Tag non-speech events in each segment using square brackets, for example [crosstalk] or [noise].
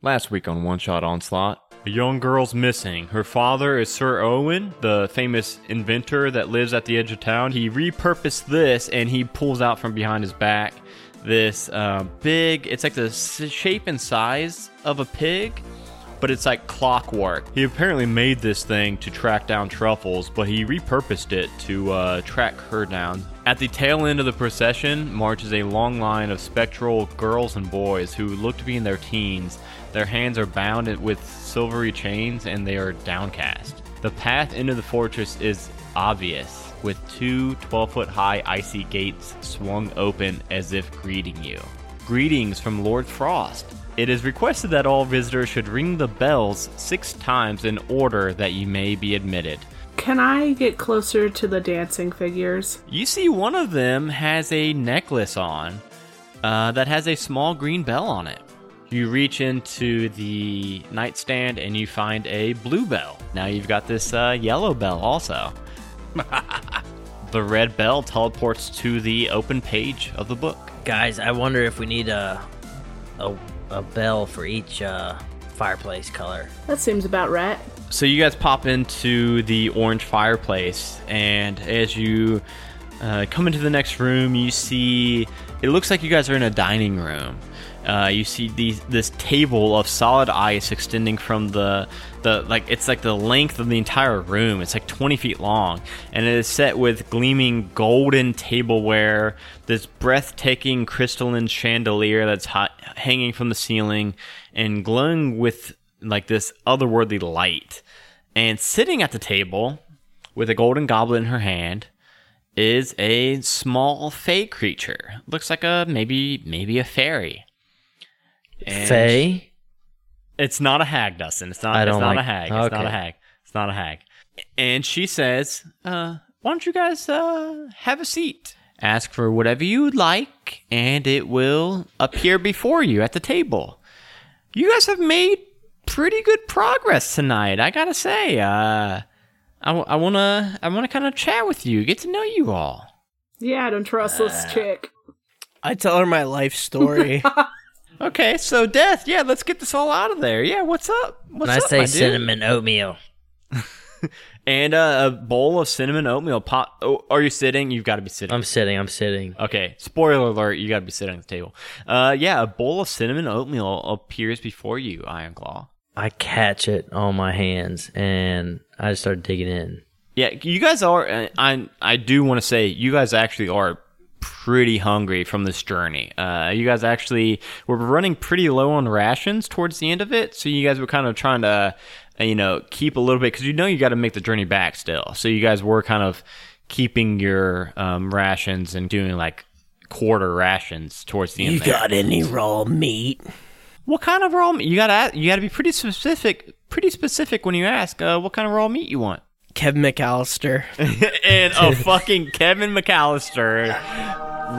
Last week on One Shot Onslaught, a young girl's missing. Her father is Sir Owen, the famous inventor that lives at the edge of town. He repurposed this and he pulls out from behind his back this uh, big, it's like the shape and size of a pig, but it's like clockwork. He apparently made this thing to track down truffles, but he repurposed it to uh, track her down. At the tail end of the procession marches a long line of spectral girls and boys who look to be in their teens. Their hands are bound with silvery chains and they are downcast. The path into the fortress is obvious, with two 12 foot high icy gates swung open as if greeting you. Greetings from Lord Frost. It is requested that all visitors should ring the bells six times in order that you may be admitted. Can I get closer to the dancing figures? You see, one of them has a necklace on uh, that has a small green bell on it. You reach into the nightstand and you find a blue bell. Now you've got this uh, yellow bell also. [laughs] the red bell teleports to the open page of the book. Guys, I wonder if we need a a, a bell for each uh, fireplace color. That seems about right. So you guys pop into the orange fireplace, and as you uh, come into the next room, you see it looks like you guys are in a dining room. Uh, you see these this table of solid ice extending from the the like it's like the length of the entire room. It's like 20 feet long, and it is set with gleaming golden tableware. This breathtaking crystalline chandelier that's hot, hanging from the ceiling and glowing with like this otherworldly light. And sitting at the table with a golden goblet in her hand is a small fey creature. Looks like a maybe maybe a fairy. And Faye? It's not a hag, Dustin. It's not. I it's don't not like- a hag. It's not a hag. It's not a hag. And she says, uh, "Why don't you guys uh, have a seat? Ask for whatever you'd like, and it will appear before you at the table. You guys have made pretty good progress tonight. I gotta say. Uh, I, w- I wanna I wanna kind of chat with you, get to know you all. Yeah, I don't trust this chick. I tell her my life story. [laughs] Okay, so death. Yeah, let's get this all out of there. Yeah, what's up? What's And I up, say my dude? cinnamon oatmeal. [laughs] and uh, a bowl of cinnamon oatmeal pot. Oh, are you sitting? You've got to be sitting. I'm sitting. I'm sitting. okay, spoiler alert. You got to be sitting at the table. Uh, yeah, a bowl of cinnamon oatmeal appears before you, Iron Claw. I catch it on my hands and I just start digging in. Yeah, you guys are. uh, I I do want to say you guys actually are pretty hungry from this journey. Uh, you guys actually were running pretty low on rations towards the end of it, so you guys were kind of trying to, uh, you know, keep a little bit because you know you got to make the journey back still. So you guys were kind of keeping your um, rations and doing like quarter rations towards the end. you there. got any raw meat? What kind of raw meat? You gotta you gotta be pretty specific. Pretty specific when you ask uh, what kind of raw meat you want. Kevin McAllister. [laughs] and a fucking Kevin McAllister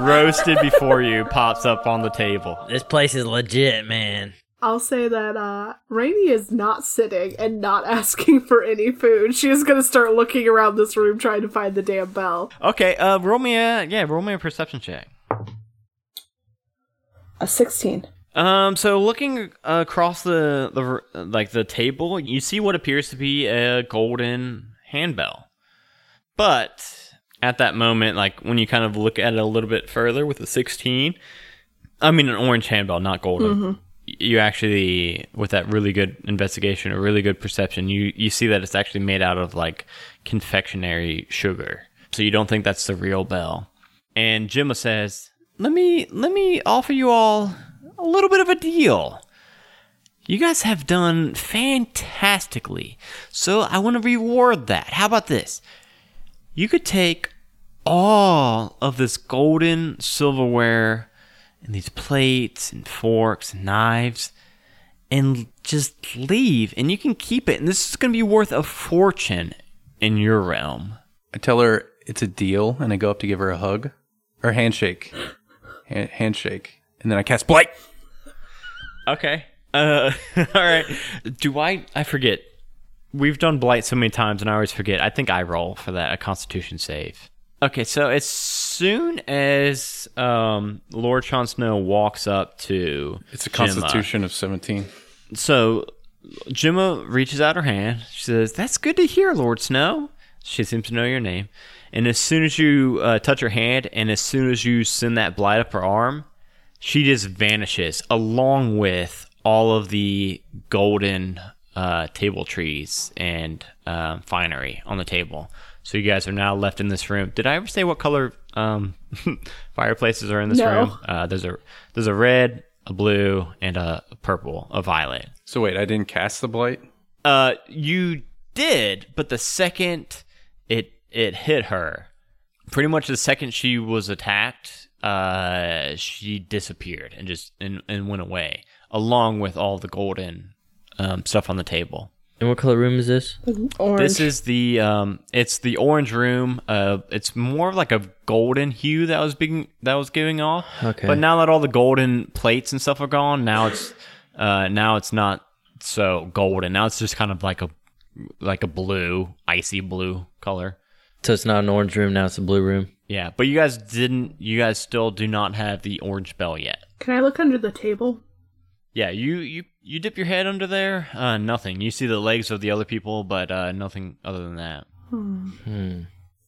roasted before you pops up on the table. This place is legit, man. I'll say that uh Rainy is not sitting and not [laughs] asking for any food. She is gonna start looking around this room trying to find the damn bell. Okay, uh, roll me a yeah, roll me a perception check. A sixteen. Um, so looking across the the like the table, you see what appears to be a golden handbell, but at that moment, like when you kind of look at it a little bit further with the sixteen, I mean an orange handbell, not golden. Mm-hmm. You actually, with that really good investigation or really good perception, you you see that it's actually made out of like confectionery sugar. So you don't think that's the real bell. And Gemma says, "Let me let me offer you all a little bit of a deal. You guys have done fantastically. So I want to reward that. How about this? You could take all of this golden silverware and these plates and forks and knives and just leave and you can keep it and this is going to be worth a fortune in your realm. I tell her it's a deal, and I go up to give her a hug or handshake, Ha- handshake, and then I cast blight. Okay. Uh, [laughs] all right. Do I? I forget. We've done blight so many times, and I always forget. I think I roll for that a Constitution save. Okay, so as soon as um, Lord Jon Snow walks up to It's a Gemma- Constitution of seventeen. so Gemma reaches out her hand. She says, "That's good to hear, Lord Snow." She seems to know your name. And as soon as you uh, touch her hand, and as soon as you send that blight up her arm, she just vanishes along with all of the golden uh, table trees and um finery on the table. So you guys are now left in this room. Did I ever say what color um, [laughs] fireplaces are in this No. room? Uh, there's a there's a red, a blue, and a purple, a violet. So wait, I didn't cast the blight. Uh, you did, but the second it it hit her, pretty much the second she was attacked, uh, she disappeared and just and, and went away, along with all the golden um, stuff on the table. And what color room is this? Orange. This is the um, it's the orange room. Uh, it's more of like a golden hue that was being that was giving off. Okay. But now that all the golden plates and stuff are gone, now it's uh, now it's not so golden. Now it's just kind of like a like a blue, icy blue color. So it's not an orange room now; it's a blue room. Yeah, but you guys didn't. You guys still do not have the orange bell yet. Can I look under the table? Yeah, you you you dip your head under there. Uh, nothing. You see the legs of the other people, but uh, nothing other than that. Hmm.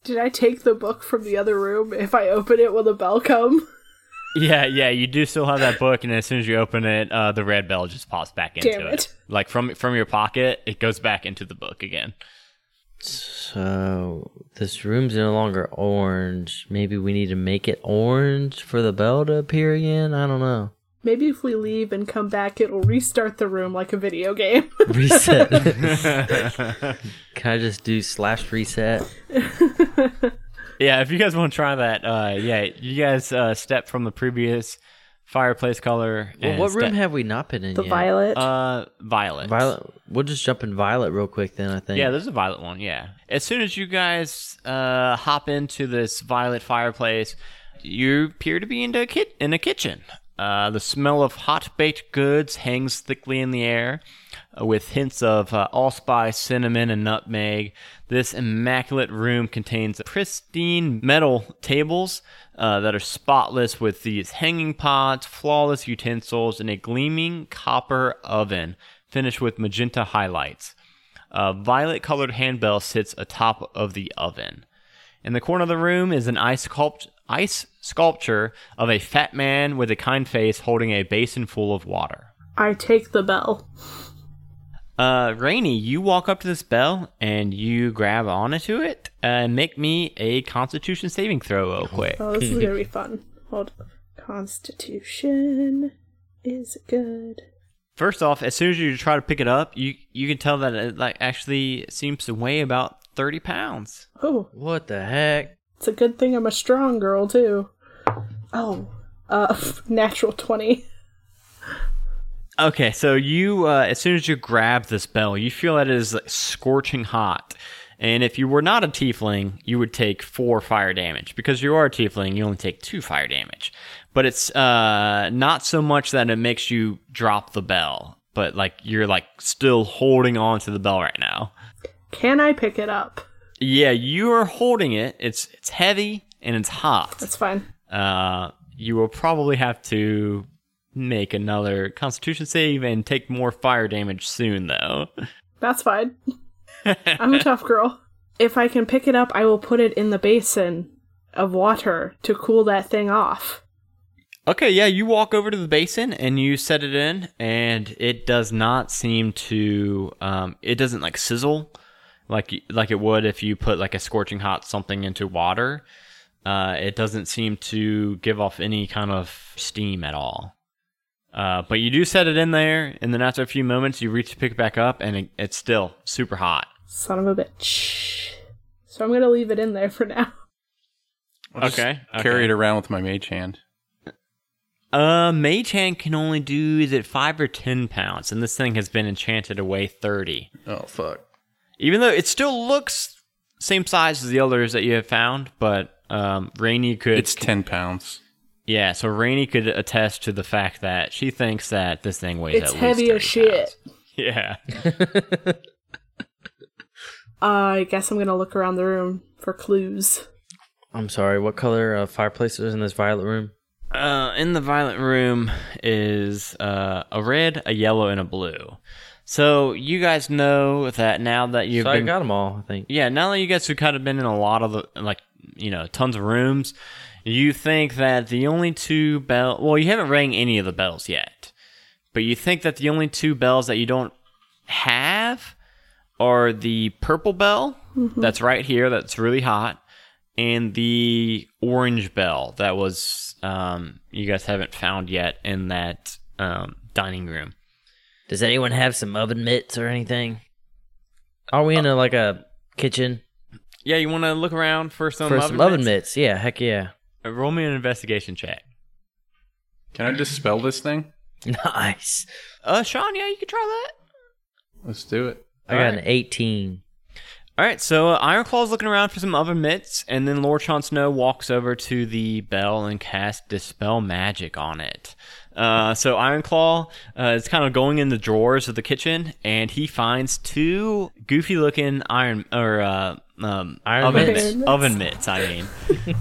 Did I take the book from the other room? If I open it, will the bell come? Yeah, yeah, you do still have that book, and as soon as you open it, uh, the red bell just pops back into Damn it. Like from from your pocket, it goes back into the book again. So this room's no longer orange. Maybe we need to make it orange for the bell to appear again. I don't know. Maybe if we leave and come back, it'll restart the room like a video game. [laughs] Reset. [laughs] Can I just do slash reset? Yeah, if you guys want to try that, uh, yeah, you guys uh, step from the previous fireplace color. Well, and what room step- have we not been in the yet? violet. Uh, violet. Violet. We'll just jump in violet real quick then. I think. Yeah, there's a violet one. Yeah. As soon as you guys uh, hop into this violet fireplace, you appear to be in a, kit- in a kitchen. Uh, the smell of hot baked goods hangs thickly in the air, uh, with hints of uh, allspice, cinnamon, and nutmeg. This immaculate room contains pristine metal tables uh, that are spotless with these hanging pots, flawless utensils, and a gleaming copper oven finished with magenta highlights. A violet colored handbell sits atop of the oven. In the corner of the room is an ice, sculpt- ice sculpture of a fat man with a kind face holding a basin full of water. I take the bell. Uh, Rainy, you walk up to this bell and you grab onto it and make me a constitution saving throw real quick. Oh, this is gonna be fun. Hold. Constitution is good. First off, as soon as you try to pick it up, you you can tell that it like actually seems to weigh about 30 pounds. Oh, What the heck? It's a good thing I'm a strong girl too. Oh, uh, [laughs] natural twenty. Okay, so you, uh, as soon as you grab this bell, you feel that it is like, scorching hot. And if you were not a tiefling, you would take four fire damage. Because you are a tiefling, you only take two fire damage. But it's uh, not so much that it makes you drop the bell, but like you're like still holding on to the bell right now. Can I pick it up? Yeah, you are holding it. It's it's heavy and it's hot. That's fine. Uh, you will probably have to make another Constitution save and take more fire damage soon, though. That's fine. [laughs] I'm a tough girl. If I can pick it up, I will put it in the basin of water to cool that thing off. Okay, yeah, you walk over to the basin and you set it in, and it does not seem to. Um, it doesn't like sizzle like like it would if you put like a scorching hot something into water. Uh, it doesn't seem to give off any kind of steam at all. Uh, but you do set it in there, and then after a few moments, you reach to pick it back up, and it, it's still super hot. Son of a bitch. So I'm gonna leave it in there for now. I'll just Okay, Carry okay. it around with my mage hand. Uh, Mage Hand can only do is it five or ten pounds, and this thing has been enchanted to weigh thirty. Oh fuck. Even though it still looks same size as the others that you have found, but um, Rainy could. It's ten pounds. yeah, so Rainy could attest to the fact that she thinks that this thing weighs It's at heavy as shit. pounds. [laughs] Yeah. I guess I'm gonna look around the room for clues. I'm sorry. What color uh, fireplace is in this violet room? Uh, in the violet room is uh, a red, a yellow, and a blue. So you guys know that now that you've So I got them all. I think. Yeah, now that you guys have kind of been in a lot of the like you know tons of rooms, you think that the only two bell well you haven't rang any of the bells yet, but you think that the only two bells that you don't have are the purple bell that's right here that's really hot, and the orange bell that was um you guys haven't found yet in that um dining room. Does anyone have some oven mitts or anything? Are we in a like a kitchen Yeah, you want to look around for some for oven some oven mitts? mitts? Yeah, heck yeah. Uh, Roll me an investigation check. Can I dispel this thing? [laughs] Nice. Uh, Sean, yeah, you can try that. Let's do it. I got an 18. All right, so uh, Ironclaw's looking around for some oven mitts, and then Lord Jon Snow walks over to the bell and casts Dispel Magic on it. Uh, so Ironclaw uh, is kind of going in the drawers of the kitchen, and he finds two goofy-looking iron or uh, um, Iron oven mitts? mitts. Oven mitts, I mean.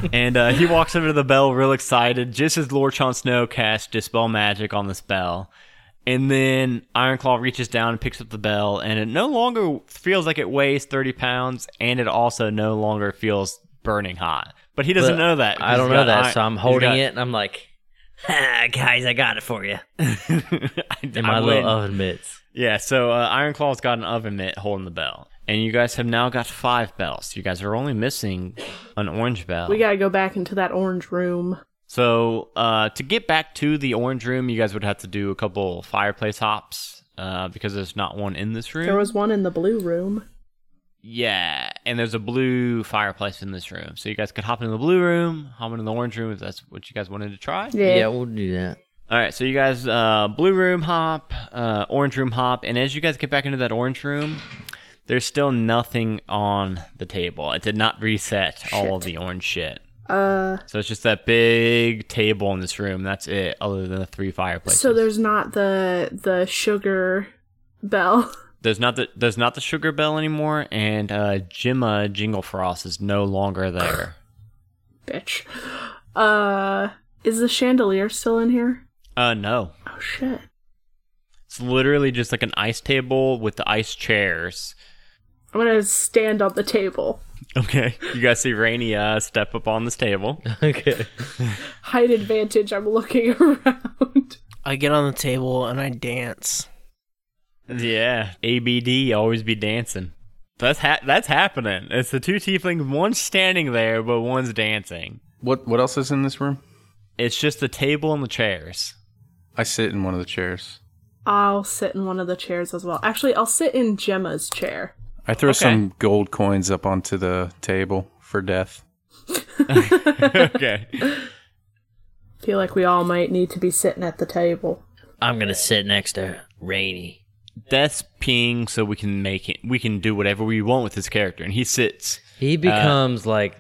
[laughs] and uh, he walks over to the bell, real excited, just as Lord Jon Snow casts Dispel Magic on this bell. And then Ironclaw reaches down and picks up the bell, and it no longer feels like it weighs 30 pounds, and it also no longer feels burning hot. But he doesn't But know that. I don't know that, i- so I'm holding got- it and I'm like, ha, [laughs] guys, I got it for you. [laughs] In my little oven mitts. Yeah, so uh, Ironclaw's got an oven mitt holding the bell. And you guys have now got five bells. You guys are only missing an orange bell. We gotta go back into that orange room. So uh, to get back to the orange room, you guys would have to do a couple fireplace hops uh, because there's not one in this room. There was one in the blue room. Yeah, and there's a blue fireplace in this room, so you guys could hop into the blue room, hop into the orange room if that's what you guys wanted to try. Yeah. Yeah, we'll do that. All right, so you guys, uh, blue room hop, uh, orange room hop, and as you guys get back into that orange room, there's still nothing on the table. It did not reset all of the orange shit. Uh, So it's just that big table in this room. That's it, other than the three fireplaces. so there's not the the sugar bell. [laughs] there's not the there's not the sugar bell anymore, and uh, Gemma Jingle Frost is no longer there. [laughs] Bitch. Uh, is the chandelier still in here? uh, no, Oh shit. it's literally just like an ice table with the ice chairs. I'm gonna stand on the table. Okay, you guys see Rainy uh, step up on this table. [laughs] Okay. Height advantage. I'm looking [laughs] around. I get on the table and I dance. Yeah, ABD always be dancing. That's ha- that's happening. It's the two tieflings. One's standing there, but one's dancing. What What else is in this room? It's just the table and the chairs. I sit in one of the chairs. I'll sit in one of the chairs as well. Actually, I'll sit in Gemma's chair. I throw Okay. some gold coins up onto the table for death. [laughs] okay. [laughs] Feel like we all might need to be sitting at the table. I'm going to sit next to Rainy. That's ping, so we can make it. We can do whatever we want with this character, and he sits. He becomes like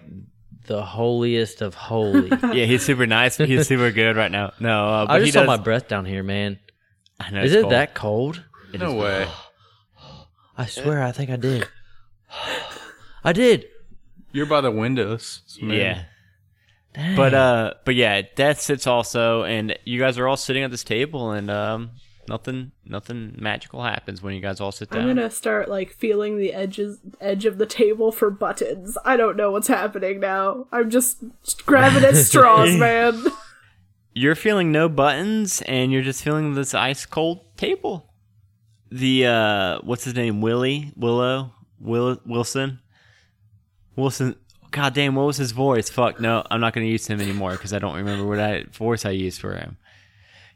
the holiest of holy. [laughs] Yeah, he's super nice. He's super good right now. No, uh, but I he just saw my breath down here, man. I know Is it's it cold. that cold? no way. [gasps] I swear, I think I did. [gasps] I did. You're by the windows. so Yeah. Dang. But uh, but yeah, Death sits also, and you guys are all sitting at this table, and um, nothing, nothing magical happens when you guys all sit down. I'm gonna start like feeling the edges edge of the table for buttons. I don't know what's happening now. I'm just grabbing at [laughs] straws, man. You're feeling no buttons, and you're just feeling this ice cold table. The uh, what's his name? Willie, Willow, Will Wilson, Wilson. God damn, what was his voice? Fuck, no, I'm not gonna use him anymore because I don't remember what I, voice I used for him.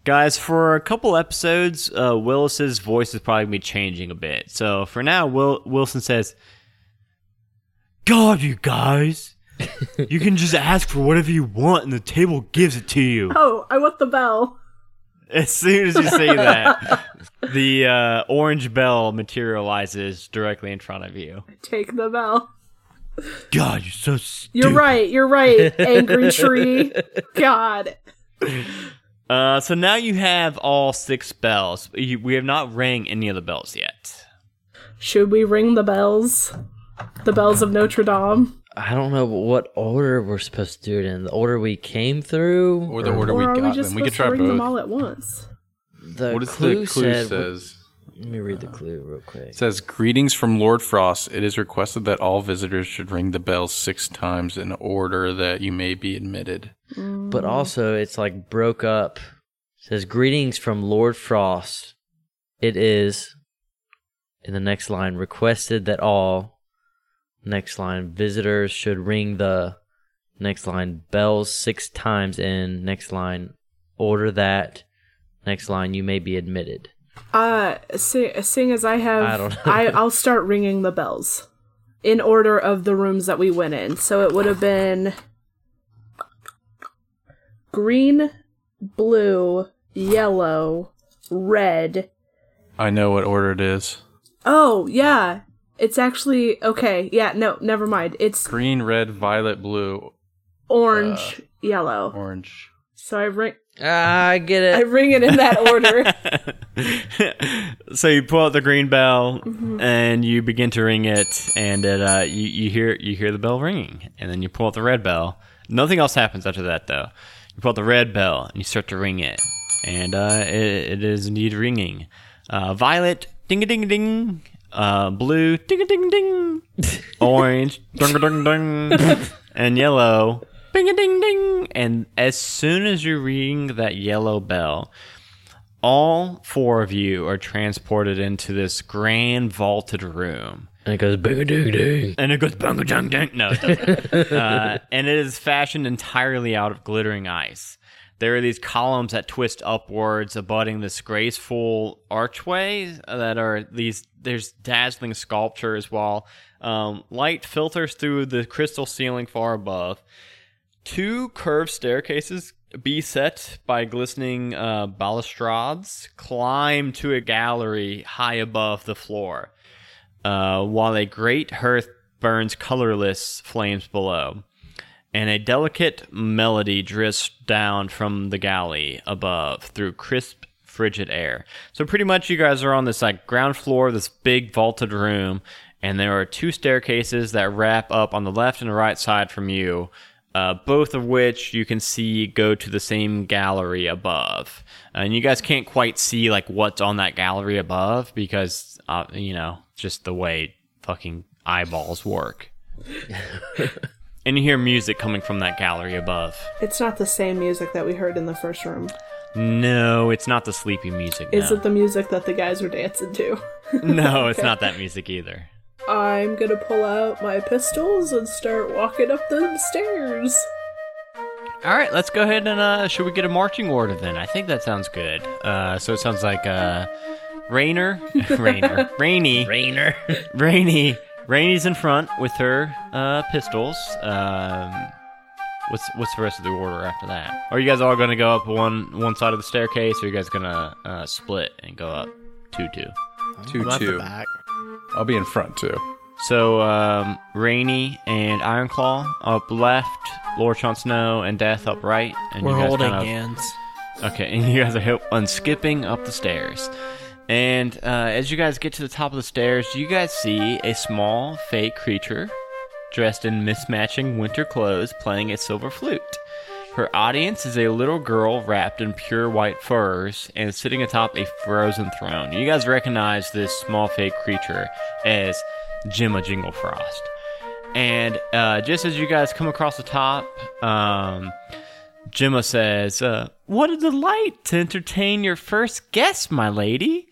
Guys, for a couple episodes, uh, Willis's voice is probably gonna be changing a bit. So for now, Will Wilson says, "God, you guys, [laughs] you can just ask for whatever you want, and the table gives it to you." Oh, I want the bell. As soon as you say that, [laughs] the uh, orange bell materializes directly in front of you. Take the bell. God, you're so stupid. You're right. You're right. Angry tree. [laughs] God. Uh, so now you have all six bells. You, we have not rang any of the bells yet. Should we ring the bells? The bells of Notre Dame. I don't know what order we're supposed to do it in. The order we came through, Or the order or we are got we just them. We could try to ring them both. all at once? the what does clue the clue said. says? Let me read the uh-huh. clue real quick. It says, Greetings from Lord Frost. It is requested that all visitors should ring the bell six times in order that you may be admitted. But also, it's like broke up. It says greetings from Lord Frost. It is in the next line requested that all next line visitors should ring the next line bells six times in next line order that next line you may be admitted. Uh, see, seeing as I have, I don't know. I, [laughs] I'll start ringing the bells in order of the rooms that we went in. So it would have been green, blue, yellow, red. I know what order it is. Oh, yeah. It's actually okay. Yeah, no, never mind. It's Green, red, violet, blue, orange, yellow. orange. So I ring Ah, I get I it. ring it in that order. [laughs] so you pull out the green bell Mm-hmm. and you begin to ring it, and it, uh, you you hear you hear the bell ringing, and then you pull out the red bell. Nothing else happens after that, though. You pull out the red bell and you start to ring it, and uh, it, it is indeed ringing. Uh, violet, ding a ding a ding. Uh, blue, ding a ding ding. Orange, ding a ding [laughs] ding. [laughs] and yellow, bing a ding ding. And as soon as you ring that yellow bell, all four of you are transported into this grand vaulted room. And it goes bing a ding ding. And it goes bang dang dang. No, it doesn't. [laughs] uh, and it is fashioned entirely out of glittering ice. There are these columns that twist upwards, abutting this graceful archway that are these. There's dazzling sculptures, while um, light filters through the crystal ceiling far above. Two curved staircases, beset by glistening uh, balustrades, climb to a gallery high above the floor uh, while a great hearth burns colorless flames below, and a delicate melody drifts down from the galley above through crisp, frigid air. So pretty much, you guys are on this like ground floor, this big vaulted room, and there are two staircases that wrap up on the left and the right side from you. Uh, both of which you can see go to the same gallery above, and you guys can't quite see like what's on that gallery above because uh, you know just the way fucking eyeballs work. [laughs] and you hear music coming from that gallery above. it's not the same music that we heard in the first room. No, it's not the sleepy music. Is no. it the music that the guys were dancing to? no, it's [laughs] not that music either. I'm gonna pull out my pistols and start walking up the stairs. All right, let's go ahead and uh, should we get a marching order then? I think that sounds good. Uh, so it sounds like uh, Rainer, [laughs] Rainer, Rainy, Rainer. Rainy, Rainy's in front with her uh, pistols. Um, what's what's the rest of the order after that? Are you guys all going to go up one one side of the staircase, or are you guys going to uh, split and go up two two? Two, I'm the two. Back. I'll be in front too. So um, Rainy and Ironclaw up left, Lord Jon Snow and Death up right, and We're you guys holding kind of, hands. Okay, and you guys are hip- unskipping up the stairs. And uh, as you guys get to the top of the stairs, you guys see a small fake creature dressed in mismatching winter clothes playing a silver flute. Her audience is a little girl wrapped in pure white furs and sitting atop a frozen throne. You guys recognize this small fake creature as Gemma Jinglefrost. And uh, just as you guys come across the top, um, says, uh, What a delight to entertain your first guest, my lady.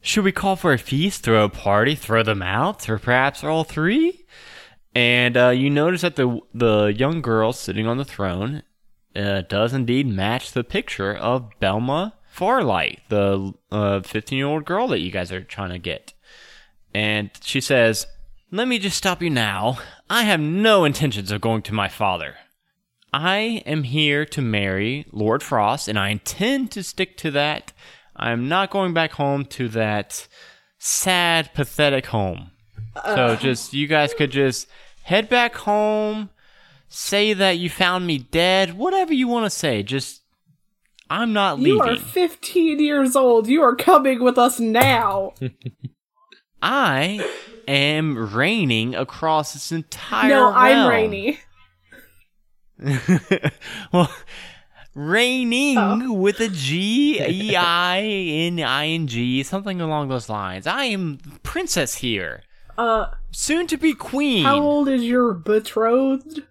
Should we call for a feast, throw a party, throw them out, or perhaps all three? And uh, you notice that the the young girl sitting on the throne uh, does indeed match the picture of Belma Farlight, the 15 year old girl that you guys are trying to get. And she says, Let me just stop you now. I have no intentions of going to my father. I am here to marry Lord Frost, and I intend to stick to that. I am not going back home to that sad, pathetic home. so just you guys could just head back home, say that you found me dead, whatever you want to say. Just I'm not leaving. You are 15 years old. You are coming with us now. [laughs] I am raining across this entire no, I'm. Rainy. [laughs] well, reigning Oh. with a G E I N I N G, something along those lines. I am princess here, Uh, soon to be queen. how old is your betrothed?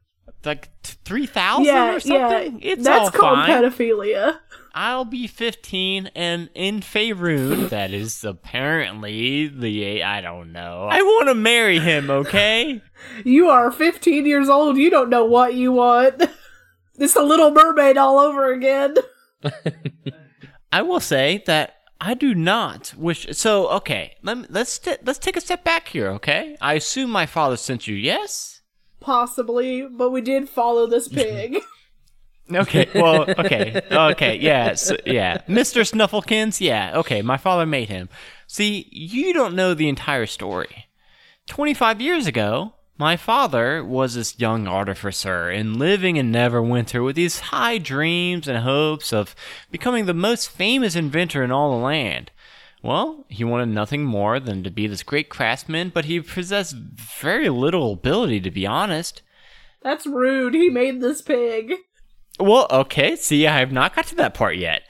Like three thousand Yeah, or yeah. something. It's That's all called fine. pedophilia. I'll be 15, and in Faerun, that is apparently the I don't know. I want to marry him, okay? [laughs] You are 15 years old. You don't know what you want. [laughs] It's the Little Mermaid all over again. [laughs] I will say that I do not wish. So okay, let me, let's t- let's take a step back here, okay? I assume my father sent you, yes? Possibly, but we did follow this [laughs] pig. Okay, [laughs] well, okay, okay, yeah, so, yeah, Mr. Snufflekins, yeah, okay, my father made him. See, you don't know the entire story. 25 years ago, my father was this young artificer and living in Neverwinter with these high dreams and hopes of becoming the most famous inventor in all the land. Well, he wanted nothing more than to be this great craftsman, but he possessed very little ability, to be honest. That's rude. He made this pig. Well, okay, see, I have not got to that part yet.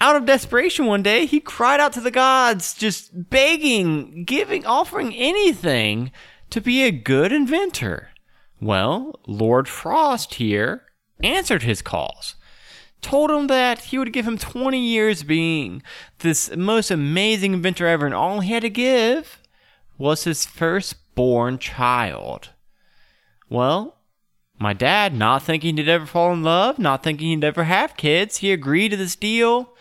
Out of desperation one day, he cried out to the gods, just begging, giving, offering anything to be a good inventor. Well, Lord Frost here answered his calls, told him that he would give him 20 years being this most amazing inventor ever, and all he had to give was his firstborn child. Well, my dad, not thinking he'd ever fall in love, not thinking he'd ever have kids, he agreed to this deal.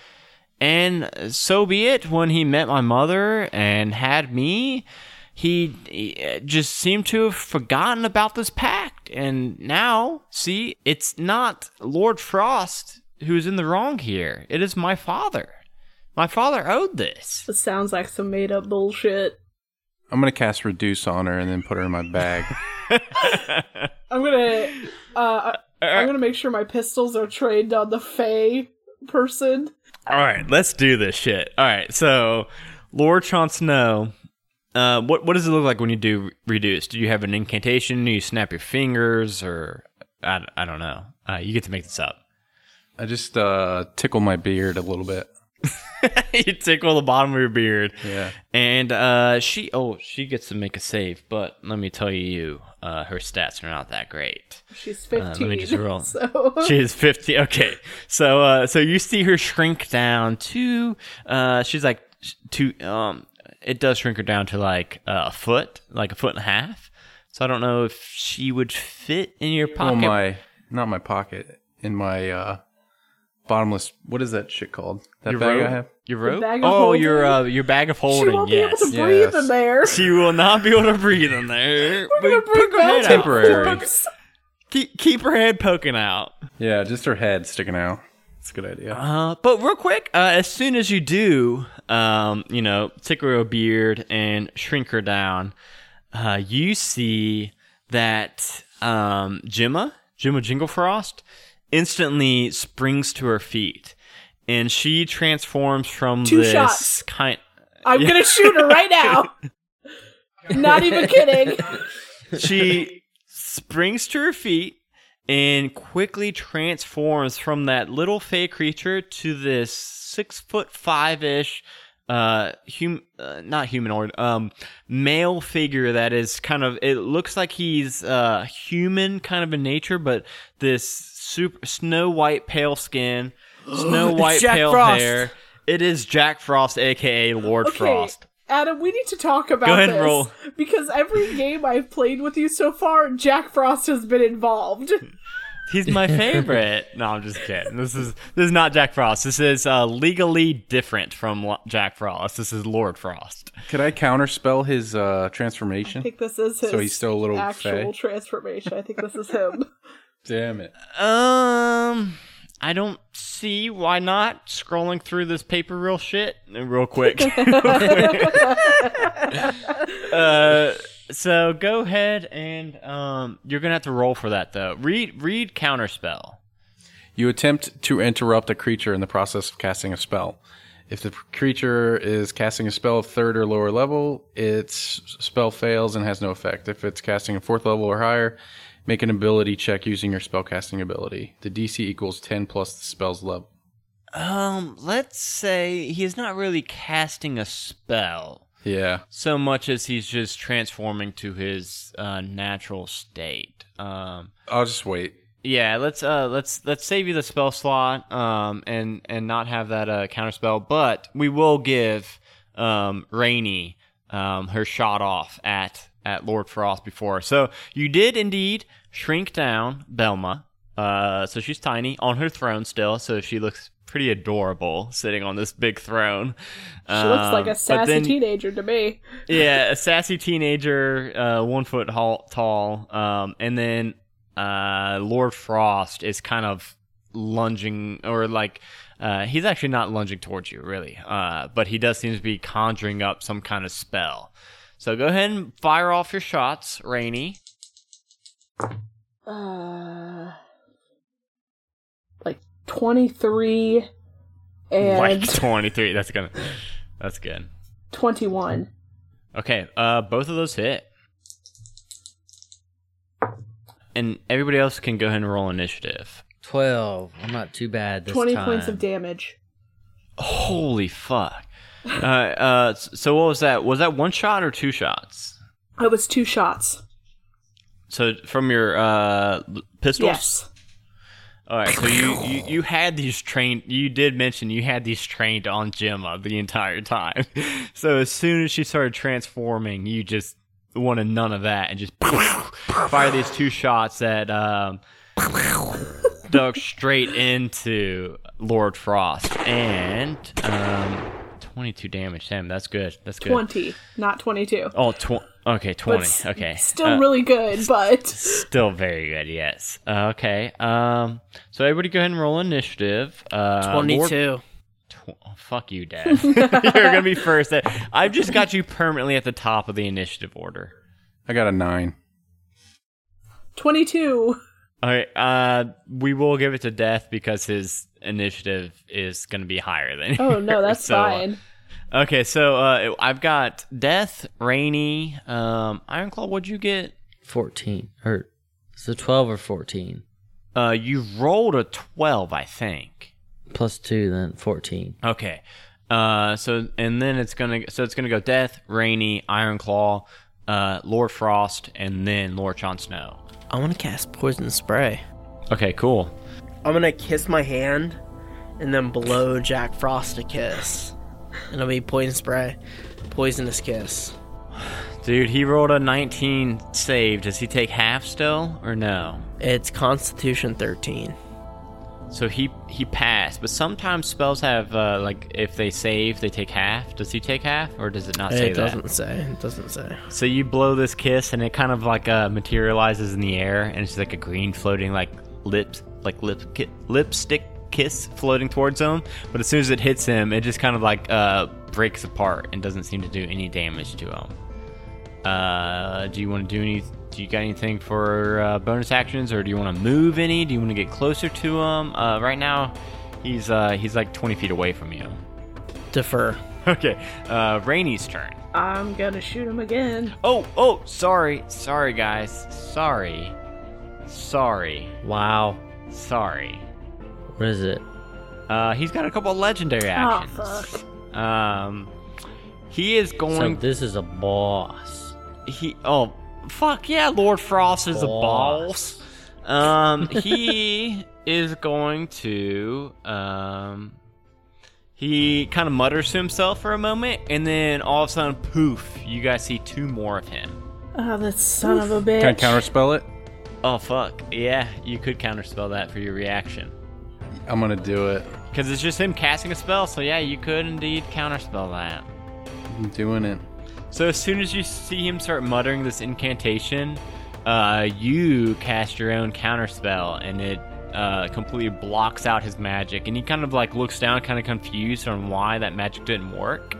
And so be it. When he met my mother and had me, he, he uh, just seemed to have forgotten about this pact. And now, see, it's not Lord Frost who's in the wrong here. It is my father. My father owed this. This sounds like some made up bullshit. I'm gonna cast reduce on her and then put her in my bag. [laughs] I'm gonna, uh, I'm gonna make sure my pistols are trained on the Fey person. All right, let's do this shit. All right, so Lord Jon Snow, uh, what what does it look like when you do reduce? Do you have an incantation? Do you snap your fingers, or I, I don't know. Uh, you get to make this up. I just uh, tickle my beard a little bit. [laughs] you tickle the bottom of your beard, Yeah. and uh, she oh she gets to make a save. But let me tell you, uh, her stats are not that great. She's Uh, let 15. me just roll. So [laughs] She is 50. Okay. So uh so you see her shrink down to uh she's like to um it does shrink her down to like uh, a foot, like a foot and a half. So I don't know if she would fit in your Oh pocket. my, not my pocket, in my uh, bottomless. What is that shit called? That your bag robe? I have. Your robe? bag of oh, your uh holding? your bag of she holding. won't yes. be able to breathe Yes. in there. She will not be able to breathe in there. We're gonna But bring poke her head back out. Temporary. Keep, keep her head poking out. Yeah, just her head sticking out. It's a good idea. Uh, but real quick, uh, as soon as you do, um, you know, tickle her beard and shrink her down, uh, you see that um, Gemma, Gemma Jinglefrost, instantly springs to her feet, and she transforms from Two this shots. kind. I'm gonna shoot her right now. [laughs] Not even kidding. she springs to her feet and quickly transforms from that little fey creature to this six foot five ish uh hum uh, not humanoid um male figure that is kind of it looks like he's uh human kind of in nature but this super snow white pale skin [gasps] snow white Jack pale Frost. hair it is jack frost aka lord Okay, frost Adam, we need to talk about Go ahead and this roll. because every game I've played with you so far, Jack Frost has been involved. [laughs] He's my favorite. no, I'm just kidding. This is this is not Jack Frost. This is uh, legally different from Lo- Jack Frost. This is Lord Frost. Could I counterspell his uh, I think this is his So he's still a little actual fey? transformation. I think this is him. [laughs] Damn it. Um, I don't see why not. Scrolling through this paper real shit real quick. [laughs] [laughs] uh, so go ahead and um, you're gonna have to roll for that though. Read read counterspell. You attempt to interrupt a creature in the process of casting a spell. If the creature is casting a spell of third or lower level, its spell fails and has no effect. If it's casting a fourth level or higher, make an ability check using your spellcasting ability. The DC equals 10 plus the spell's level. Um, let's say he is not really casting a spell Yeah. so much as he's just transforming to his uh, natural state. Um, I'll just wait. yeah, let's uh, let's let's save you the spell slot, um, and and not have that uh, counter spell, but we will give um, Rainy um, her shot off at at Lord Frost before. So you did indeed shrink down Belma. Uh, so she's tiny on her throne still, so she looks pretty adorable sitting on this big throne. She looks like Um, a sassy then- teenager to me. [laughs] yeah, a sassy teenager, uh, one foot tall, um, and then uh, Lord Frost is kind of lunging, or like uh, he's actually not lunging towards you, really, uh, but he does seem to be conjuring up some kind of spell. So go ahead and fire off your shots, Rainy. Uh, like 23 and Like [laughs] twenty three. That's gonna. That's good. 21. Okay, uh, both of those hit. And everybody else can go ahead and roll initiative. 12. I'm not too bad this 20 time. points of damage. Holy fuck. Uh, uh, so what was that? Was that one shot or two shots? It was two shots. So from your uh, pistols. Yes. All right. So you, you you had these trained. You did mention you had these trained on Gemma the entire time. [laughs] So as soon as she started transforming, you just wanted none of that and just [laughs] fire these two shots that um, dug straight into Lord Frost and um, twenty-two damage. Damn, that's good. That's good. 20, not 22. Oh, tw- okay, But 20. s- Okay. Still Uh, really good, but Still very good, yes. Uh, okay. Um. So everybody go ahead and roll initiative. Uh, Lord- 22. Tw- oh, fuck you, Dad. [laughs] You're gonna be first. I've just got you permanently at the top of the initiative order. I got a nine. 22. All right. Uh, we will give it to Death because his initiative is gonna be higher than. Oh, no, that's So, uh, fine. Okay, so uh, I've got Death, Rainy, um, Ironclaw. What'd you get? 14. Or, so 12 or 14. Uh, you rolled a twelve, I think. Plus 2, then 14. Okay. Uh, so and then it's gonna so it's gonna go Death, Rainy, Ironclaw, uh, Lord Frost, and then Lord Jon Snow. I want to cast poison spray. Okay, cool. I'm gonna kiss my hand and then blow Jack Frost a kiss. And it'll be poison spray, poisonous kiss. Dude, he rolled a 19 save. Does he take half still or no? It's Constitution 13. So he he passed, but sometimes spells have uh, like if they save, they take half. Does he take half, or does it not say It that? doesn't say. It doesn't say. So you blow this kiss, and it kind of like uh, materializes in the air, and it's like a green floating like lips, like lip ki- lipstick kiss floating towards him. But as soon as it hits him, it just kind of like uh, breaks apart and doesn't seem to do any damage to him. Uh, do you want to do any? Do you got anything for uh, bonus actions, or do you want to move any? Do you want to get closer to him? Uh, right now, he's uh, he's like twenty feet away from you. Defer. Okay, uh, Rainy's turn. I'm gonna shoot him again. Oh, oh, sorry, sorry, guys, sorry, sorry, Wow. sorry. What is it? Uh, he's got a couple of legendary Oh, actions. fuck. Um, he is So going. this is a boss. he oh, fuck yeah, Lord Frost is a boss. Um, he [laughs] is going to um. He kind of mutters to himself for a moment, and then all of a sudden, poof! You guys see two more of him. Oh, that son of a bitch. Can I counterspell it? Oh fuck! Yeah, you could counterspell that for your reaction. I'm gonna do it. Because it's just him casting a spell, so yeah, you could indeed counterspell that. I'm doing it. So as soon as you see him start muttering this incantation, uh, you cast your own counterspell, and it uh, completely blocks out his magic. And he kind of like looks down, kind of confused on why that magic didn't work.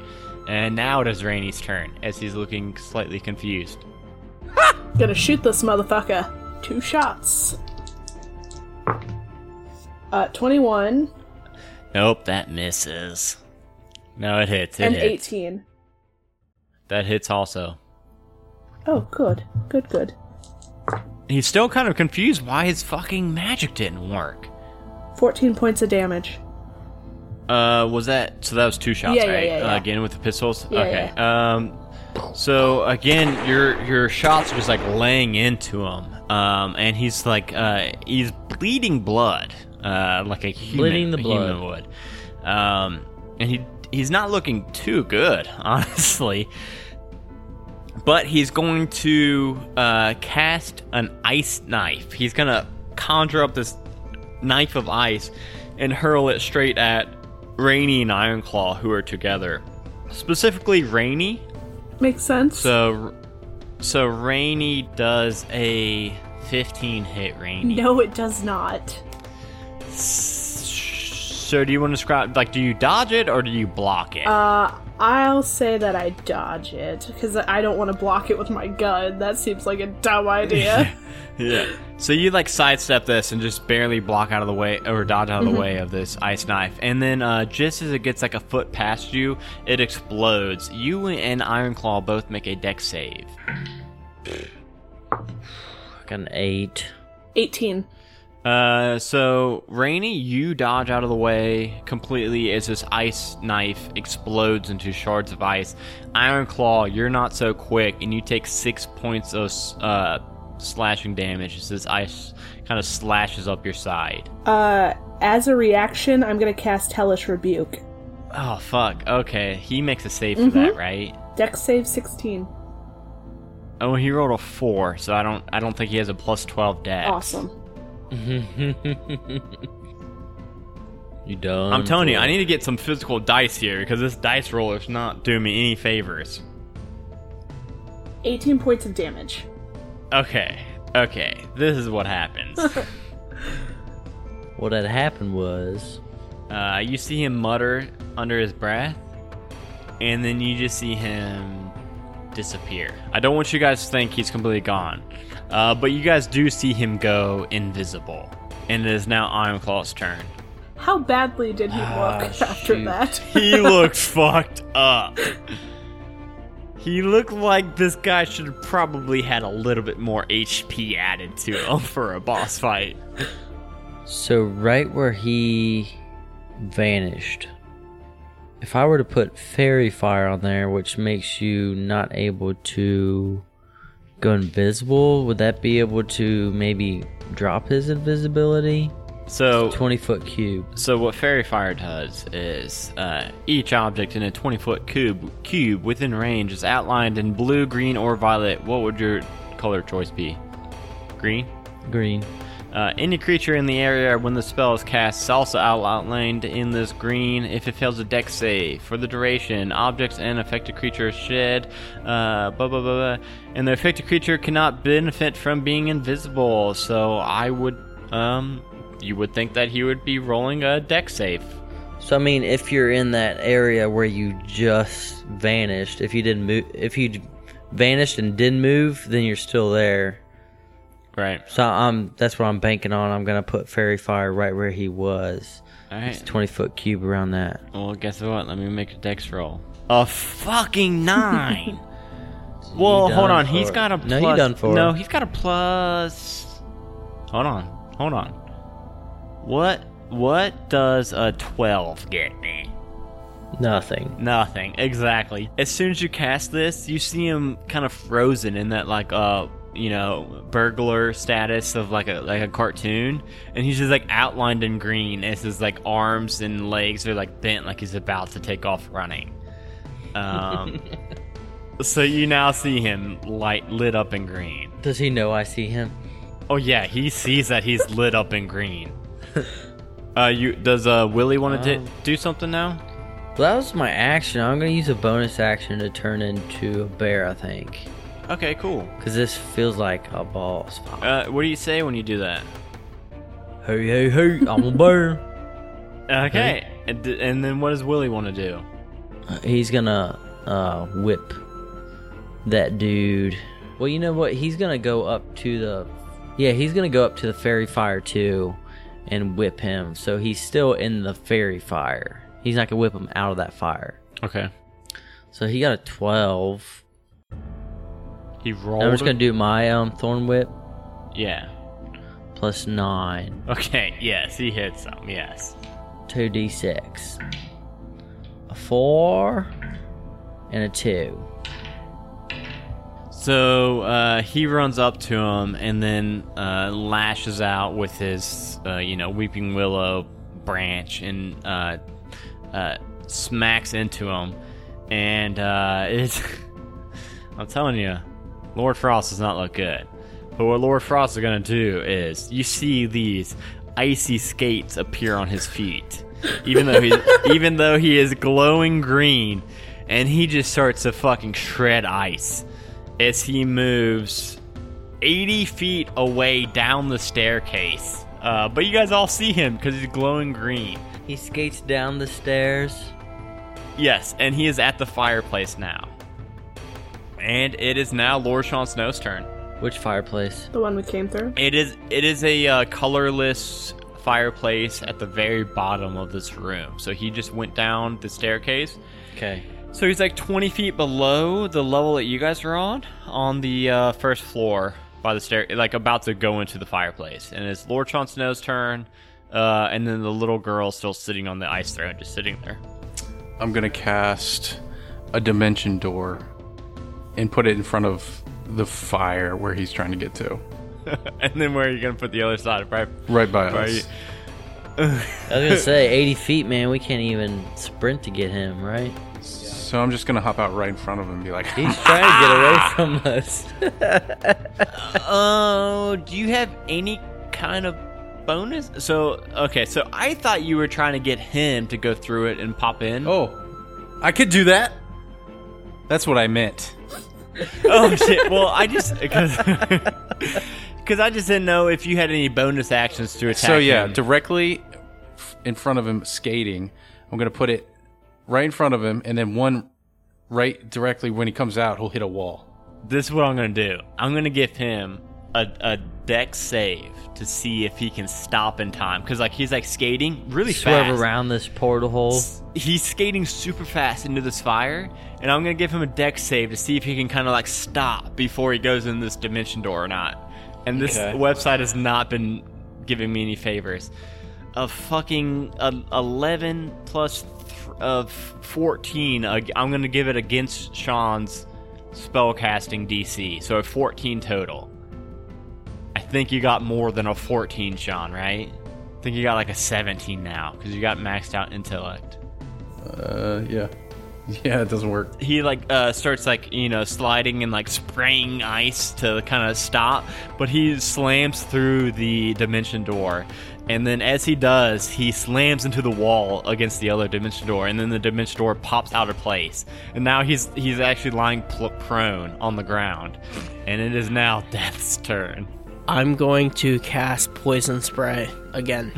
And now it is Rainy's turn, as he's looking slightly confused. Gonna shoot this motherfucker. Two shots. Uh, 21. Nope, that misses. No, it hits. It and hits. 18. That hits also. Oh, good. Good, good. He's still kind of confused why his fucking magic didn't work. 14 points of damage. Uh, was that so? That was two shots, Yeah, yeah, right? yeah, yeah. Uh, again with the pistols. Yeah, okay. Um, so again, your your shots are just like laying into him. Um, and he's like, uh, he's bleeding blood, uh, like a human, Bleeding the a blood. human would. Um, and he he's not looking too good, [laughs] honestly. But he's going to uh, cast an ice knife. He's gonna conjure up this knife of ice and hurl it straight at Rainy and Ironclaw, who are together. Specifically, Rainy. Makes sense. So, so Rainy does a 15 hit. Rainy. no, it does not. So, do you want to describe? Like, do you dodge it or do you block it? Uh, I'll say that I dodge it because I don't want to block it with my gun. That seems like a dumb idea. [laughs] Yeah. So you like sidestep this and just barely block out of the way or dodge out of the way of this ice knife. And then uh, just as it gets like a foot past you, it explodes. You and Ironclaw both make a Dex save. Like an eight. 18. Uh, so Rainy, you dodge out of the way completely as this ice knife explodes into shards of ice. Iron Claw, you're not so quick, and you take six points of uh, slashing damage as this ice kind of slashes up your side. Uh, as a reaction, I'm gonna cast Hellish Rebuke. Oh fuck. Okay, he makes a save for that, right? Dex save 16. Oh, he rolled a four, so I don't. I don't think he has a plus twelve dex. Awesome. [laughs] You done? I'm telling you. I need to get some physical dice here because this dice roller's not doing me any favors. 18 points of damage. Okay, okay, this is what happens. [laughs] What had happened was uh, you see him mutter under his breath, and then you just see him disappear. I don't want you guys to think he's completely gone, uh, but you guys do see him go invisible, and it is now Ironclaw's turn. How badly did he look Ah, [laughs] after shoot. that? He [laughs] looked fucked up. He looked like this guy should have probably had a little bit more HP added to him for a boss fight. so right where he vanished. If I were to put faerie fire on there, which makes you not able to go invisible, would that be able to maybe drop his invisibility? So, 20 foot cube. so what Faerie Fire does is uh, each object in a 20 foot cube cube within range is outlined in blue, green, or violet. What would your color choice be? Green. Green. Uh, any creature in the area when the spell is cast is also outlined in this green if it fails a Dex save. For the duration, objects and affected creatures shed, uh, blah, blah, blah, blah, and the affected creature cannot benefit from being invisible. So I would, um, you would think that he would be rolling a Dex save. So I mean, if you're in that area where you just vanished, if you didn't move, if you vanished and didn't move, then you're still there. Right. So I'm that's what I'm banking on. I'm gonna put faerie fire right where he was. All It's 20 foot cube around that. Well, guess what? Let me make a dex roll. A fucking [laughs] nine. well, hold on. He's for. got a plus. No, plus. you done for. No, he's got a plus. Hold on. Hold on. What? What does a twelve get me? Nothing. Nothing. Exactly. As soon as you cast this, you see him kind of frozen in that like uh you know burglar status of like a like a cartoon, and he's just like outlined in green as his like arms and legs are like bent like he's about to take off running. Um. [laughs] so you now see him light lit up in green. Does he know I see him? Oh yeah, he sees that he's [laughs] lit up in green. [laughs] Uh, you does uh Willie want to Um. do something now? Well, that was my action. I'm gonna use a bonus action to turn into a bear. I think Okay, cool. because this feels like a boss fight. Uh, what do you say when you do that? Hey, hey, hey! I'm a bear. Okay, and, d- and then what does Willie want to do? Uh, He's gonna uh, whip that dude. Well, you know what? He's gonna go up to the. Yeah, he's gonna go up to the faerie fire too, and whip him. So he's still in the faerie fire. He's not gonna whip him out of that fire. Okay. So he got a 12. He rolled. I'm just going to do my um Thorn Whip Yeah. plus 9. Okay. Yes, he hits some. Yes. 2d6. A 4 and a 2. So uh, he runs up to him and then uh, lashes out with his, uh, you know, weeping willow branch and uh, uh, smacks into him. And uh, [laughs] it's, I'm telling you, Lord Frost does not look good. But what Lord Frost is gonna do is, you see these icy skates appear on his feet, even though he, [laughs] even though he is glowing green, and he just starts to fucking shred ice as he moves 80 feet away down the staircase. Uh, but you guys all see him because he's glowing green. He skates down the stairs. Yes, and he is at the fireplace now. And it is now Lord Sean Snow's turn. Which fireplace? The one we came through. It is it is a uh, colorless fireplace at the very bottom of this room. So he just went down the staircase. Okay. So he's like 20 feet below the level that you guys are on, on the uh, first floor by the stair, like about to go into the fireplace. And it's Lord Jon Snow's turn, uh, and then the little girl still sitting on the ice throne, just sitting there. I'm gonna cast a dimension door and put it in front of the fire where he's trying to get to. [laughs] and then where are you gonna put the other side? Right, Right by right. us. I was gonna say 80 feet, man. We can't even sprint to get him, right? So I'm just gonna hop out right in front of him and be like, He's trying to get away [laughs] from us. [laughs] Oh, do you have any kind of bonus? So okay, so I thought you were trying to get him to go through it and pop in. "Oh, I could do that." That's what I meant. [laughs] oh shit! Well, I just because [laughs] I just didn't know if you had any bonus actions to attack. So yeah, him. directly in front of him, skating. I'm gonna put it right in front of him, and then one right directly when he comes out, he'll hit a wall. this is what I'm gonna do. I'm gonna give him a, a Dex save to see if he can stop in time because like he's like skating really Swerve fast. around this portal hole. He's skating super fast into this fire, and I'm gonna give him a Dex save to see if he can kind of like stop before he goes in this dimension door or not. And this Okay. website has not been giving me any favors. A fucking uh, 11 plus th- of 14. Uh, I'm gonna give it against Sean's spellcasting DC, so a 14 total. I think you got more than a 14, Sean, right? I think you got like a 17 now because you got maxed out intellect. Uh, yeah, [laughs] yeah, it doesn't work. he like uh, starts like you know sliding and like spraying ice to kind of stop but he slams through the dimension door and then as he does he slams into the wall against the other dimension door and then the dimension door pops out of place and now he's he's actually lying prone on the ground and it is now [laughs] death's turn I'm going to cast poison spray again.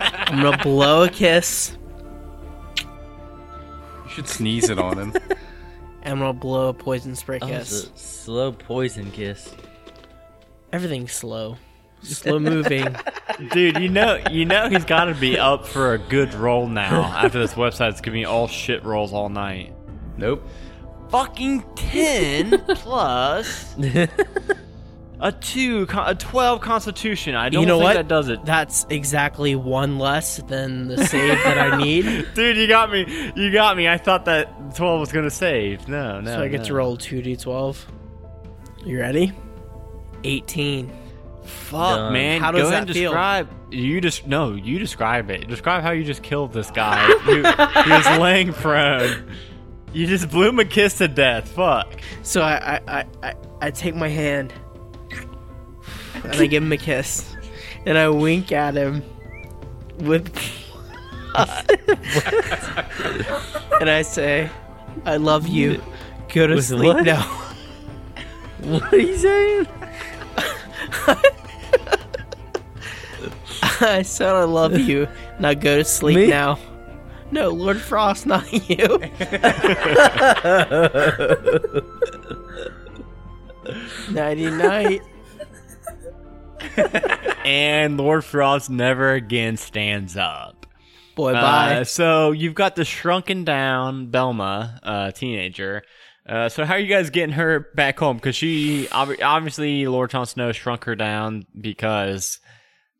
I'm gonna blow a kiss. You should sneeze it on him. [laughs] and I'm gonna blow a poison spray Oh, kiss. it's a slow poison kiss. Everything's slow, slow moving. [laughs] dude you know you know he's got to be up for a good roll now after this website's giving me all shit rolls all night nope. fucking 10 [laughs] plus a 2 a 12 constitution i don't you know think what? that does it That's exactly one less than the save that I need. [laughs] dude you got me you got me i thought that 12 was gonna save no no so I get no. to roll two d12. You ready? 18. fuck Done. man How go does ahead that and feel? describe you just no you describe it describe how you just killed this guy who, who was [laughs] laying prone you just blew him a kiss to death fuck So I, I, I, I, I take my hand and I give him a kiss, and I wink at him with, [laughs] and I say, "I love you. Go to With sleep what? now." What are you saying? [laughs] I said, "I love you. Now go to sleep Me? now." No, Lord Frost, not you. [laughs] Nighty night. [laughs] and Lord Frost never again stands up. Boy, Uh, bye. so you've got the shrunken down Belma, uh, teenager. Uh, so how are you guys getting her back home? Because she ob- obviously Lord Jon Snow shrunk her down because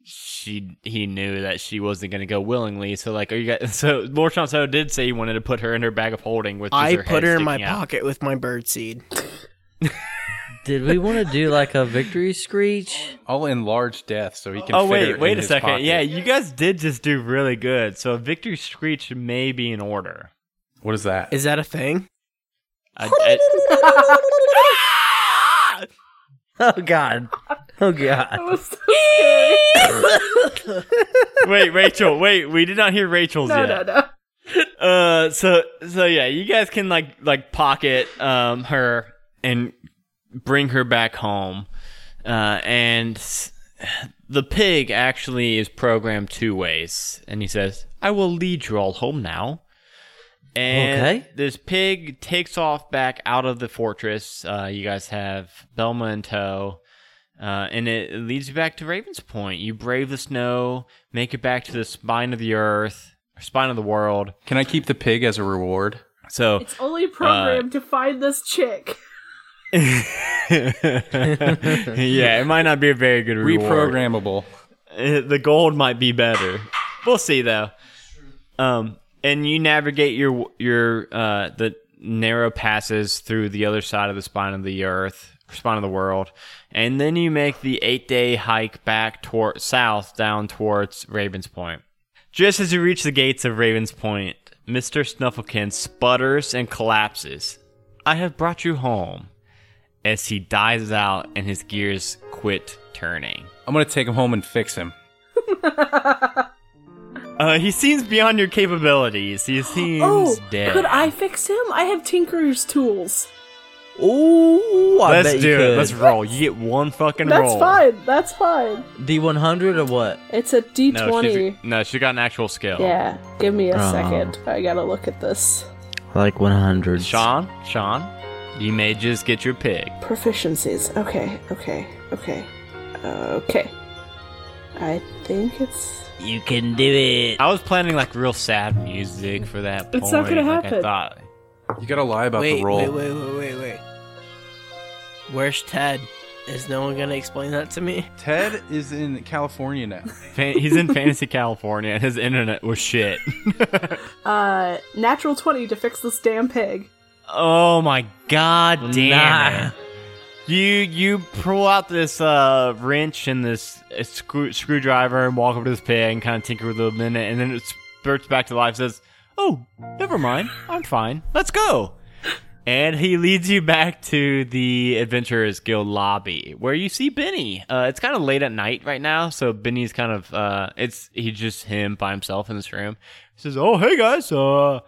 she he knew that she wasn't going to go willingly. So like, are you guys? [laughs] So Lord Jon Snow did say he wanted to put her in her bag of holding with. I her put her in my out. pocket with my bird seed. [laughs] Did we want to do like a victory screech? I'll enlarge death so he can. Oh fit wait, wait a second. pocket. Yeah, you guys did just do really good. So a victory screech may be in order. What is that? Is that a thing? I- I- [laughs] [laughs] Oh God! Oh God! So [laughs] wait, Rachel. Wait, we did not hear Rachel's No, yet. no, no. Uh, so so yeah, you guys can like like pocket um her and bring her back home, uh, and the pig actually is programmed two ways, and he says, "I will lead you all home now." And Okay. this pig takes off back out of the fortress. Uh, you guys have Belma in tow. Uh, and it leads you back to Raven's Point. You brave the snow, make it back to the spine of the earth, spine of the world. Can I keep the pig as a reward? So It's only programmed to find this chick. [laughs] [laughs] yeah, it might not be a very good reward. Reprogrammable. [laughs] The gold might be better. We'll see though. Um, and you navigate your your uh the narrow passes through the other side of the spine of the earth, spine of the world, and then you make the eight day hike back toward south down towards Ravens Point. Just as you reach the gates of Ravens Point, Mister Snufflekin sputters and collapses. I have brought you home. As he dies out and his gears quit turning. I'm gonna take him home and fix him. [laughs] Uh, he seems beyond your capabilities. He seems Oh, dead. could I fix him? I have Tinker's tools. Ooh, I Let's bet do you it. could. Let's roll. You get one fucking That's roll. fine. That's fine. D one hundred or what? It's a No, D20. she's, no, she got an actual skill. yeah, give me a Uh-huh. second. I gotta look at this. Like one hundred. Sean, Sean, you may just get your pig. Proficiencies. Okay, okay, okay. Okay. I think it's. You can do it. I was planning like real sad music for that. It's not gonna like happen. I thought. You gotta lie about wait, the roll. wait, wait, wait, wait, wait. Where's Ted? Is no one gonna explain that to me? Ted is in California now. [laughs] He's in Fantasy California, and his internet was shit. [laughs] Uh, natural 20 to fix this damn pig. Oh my god damn Nah. You you pull out this uh, wrench and this uh, screw, screwdriver and walk over to this pig and kind of tinker with it a minute, and then it spurts back to life. Says, "Oh, never mind, I'm fine. Let's go." And he leads you back to the Adventurers Guild lobby, where you see Benny. Uh, it's kind of late at night right now, so Benny's kind of uh, it's he's just him by himself in this room. He says, "Oh, hey guys, uh,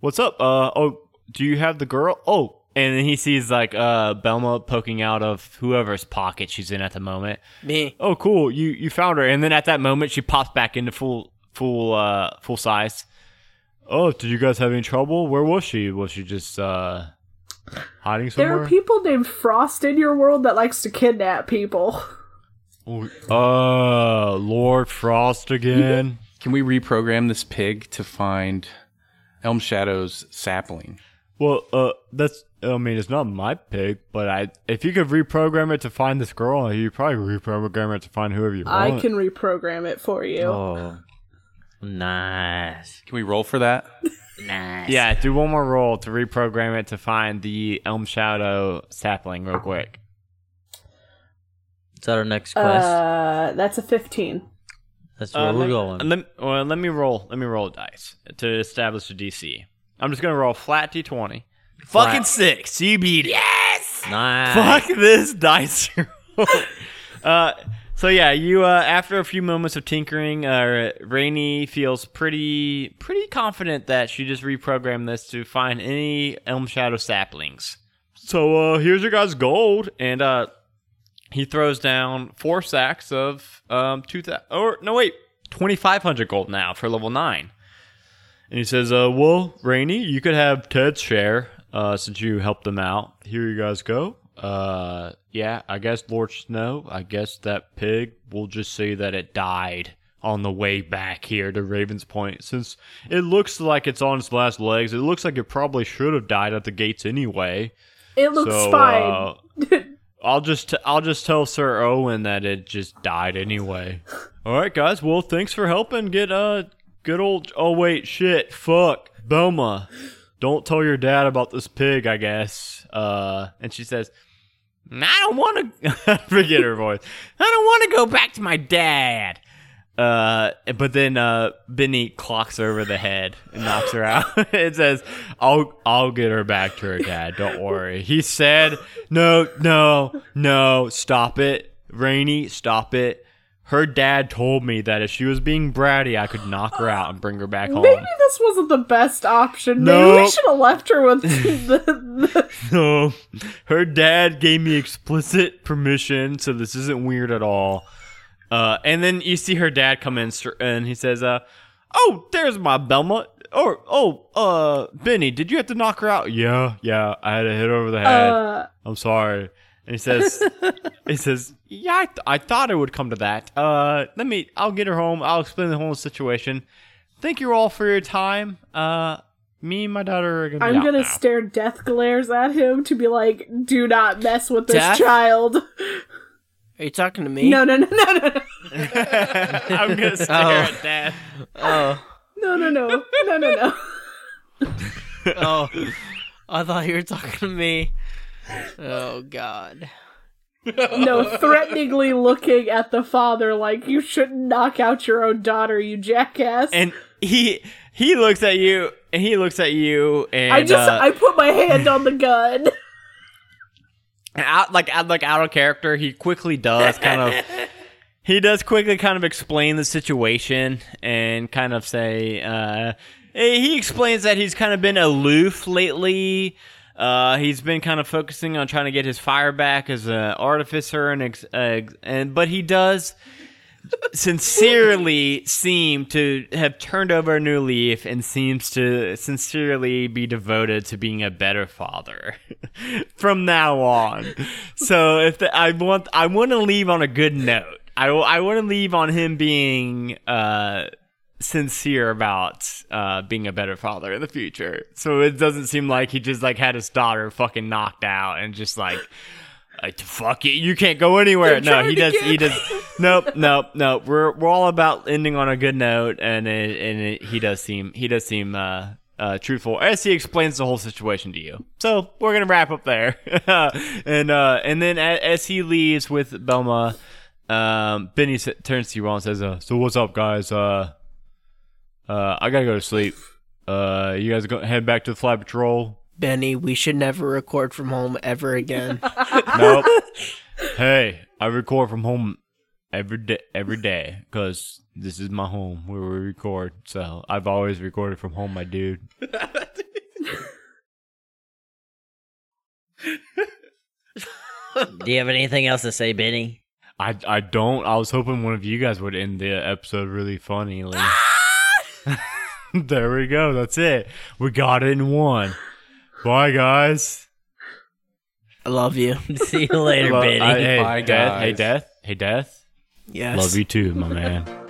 what's up? Uh, oh, do you have the girl? Oh." And then he sees like uh Belma poking out of whoever's pocket she's in at the moment. Me. Oh, cool! You you found her, and then at that moment she pops back into full full uh full size. Oh, did you guys have any trouble? Where was she? Was she just uh hiding somewhere? There are people named Frost in your world that likes to kidnap people. Oh, uh, Lord Frost again. Can we reprogram this pig to find Elm Shadow's sapling? Well, uh, that's. I mean, it's not my pick, but I. If you could reprogram it to find this girl, you probably reprogram it to find whoever you want. I can reprogram it for you. Oh, nice, Can we roll for that? [laughs] nice. Yeah, do one more roll to reprogram it to find the Elm Shadow sapling real quick. Is that our next quest? Uh, that's a 15. That's where Uh, we're let, going. Let, well, let me roll. Let me roll dice to establish a DC. I'm just gonna roll flat d20. Fucking six. You beat it. Yes. nice. Fuck this dice. [laughs] roll. uh, so yeah, you uh, after a few moments of tinkering, uh, Rainey feels pretty pretty confident that she just reprogrammed this to find any Elm Shadow saplings. So uh, here's your guys' gold, and uh, he throws down four sacks of um two thousand or no wait twenty five hundred gold now for level nine. And he says, uh, well, Rainey, you could have Ted's share, uh, since you helped him out. Here you guys go. Uh, yeah, I guess Lord Snow, I guess that pig, we'll just say that it died on the way back here to Ravens Point since it looks like it's on its last legs. It looks like it probably should have died at the gates anyway. It looks so, fine. uh, [laughs] I'll just t- I'll just tell Sir Owen that it just died anyway. [laughs] All right, guys. Well, thanks for helping get uh good old. Oh wait, shit, fuck, Belma. Don't tell your dad about this pig, I guess. Uh, and she says, I don't want to. [laughs] forget her voice. I don't want to go back to my dad. Uh, but then uh, Benny clocks her over the head and knocks her out. [laughs] it says, "I'll I'll get her back to her dad. Don't worry." He said, "No, no, no, stop it, Rainy, stop it." Her dad told me that if she was being bratty, I could knock her out and bring her back home. Maybe this wasn't the best option. Maybe we should have left her with [laughs] the, the [laughs] No, her dad gave me explicit permission, so this isn't weird at all. Uh, and then you see her dad come in, and he says, uh, "Oh, there's my Belma." Or, oh, uh, Benny, did you have to knock her out? Yeah, yeah, I had to hit her over the head. uh, I'm sorry. And he says, [laughs] he says, yeah, I, th- I thought it would come to that. Uh, let me, I'll get her home. I'll explain the whole situation. Thank you all for your time. Uh, me and my daughter are gonna. Be I'm out gonna now. stare death glares at him to be like, "Do not mess with this Death? child." Are you talking to me? No, no, no, no, no, no. [laughs] I'm gonna [laughs] stare Oh. at Dad. Oh, No, no, no, no, no, no. oh. I thought you were talking to me. Oh God. No, threateningly looking at the father like you shouldn't knock out your own daughter, you jackass. And he he looks at you, and he looks at you, and I just uh, I put my hand on the gun. [laughs] out like out like out of character. He quickly does kind of. [laughs] He does quickly kind of explain the situation and kind of say, uh, he explains that he's kind of been aloof lately. Uh, he's been kind of focusing on trying to get his fire back as an artificer, and ex- ex- and but he does sincerely seem to have turned over a new leaf and seems to sincerely be devoted to being a better father [laughs] from now on. So if the, I want, I want to leave on a good note. I, I want to leave on him being uh, sincere about uh, being a better father in the future. So it doesn't seem like he just like had his daughter fucking knocked out and just like. Like, fuck it, you can't go anywhere. No, he does. He does. [laughs] Nope, nope, nope. We're we're all about ending on a good note, and it, and it, he does seem he does seem uh, uh, truthful as he explains the whole situation to you. So we're gonna wrap up there, [laughs] and uh, and then a, as he leaves with Belma, um, Benny turns to you all and says, uh, "So what's up, guys? Uh, uh, I gotta go to sleep. Uh, you guys go head back to the flight patrol." Benny, we should never record from home ever again. [laughs] nope. [laughs] hey, I record from home every day, every day, because this is my home where we record. So I've always recorded from home, my dude. [laughs] Do you have anything else to say, Benny? I I don't. I was hoping one of you guys would end the episode really funnily. [laughs] there we go. That's it. We got it in one. Bye, guys. I love you. [laughs] See you later, Well, Benny. I- hey, Bye, Death. Hey. Death. Hey, Death. Yes. Love you too, my man. [laughs]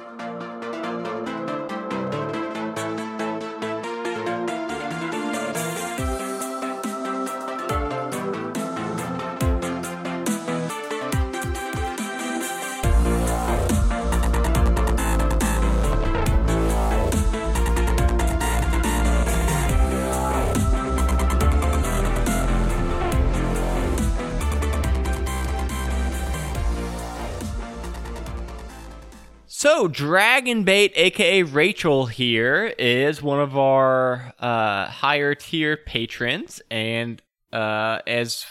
So, Dragon Bait, aka Rachel, here is one of our uh, higher tier patrons, and uh, as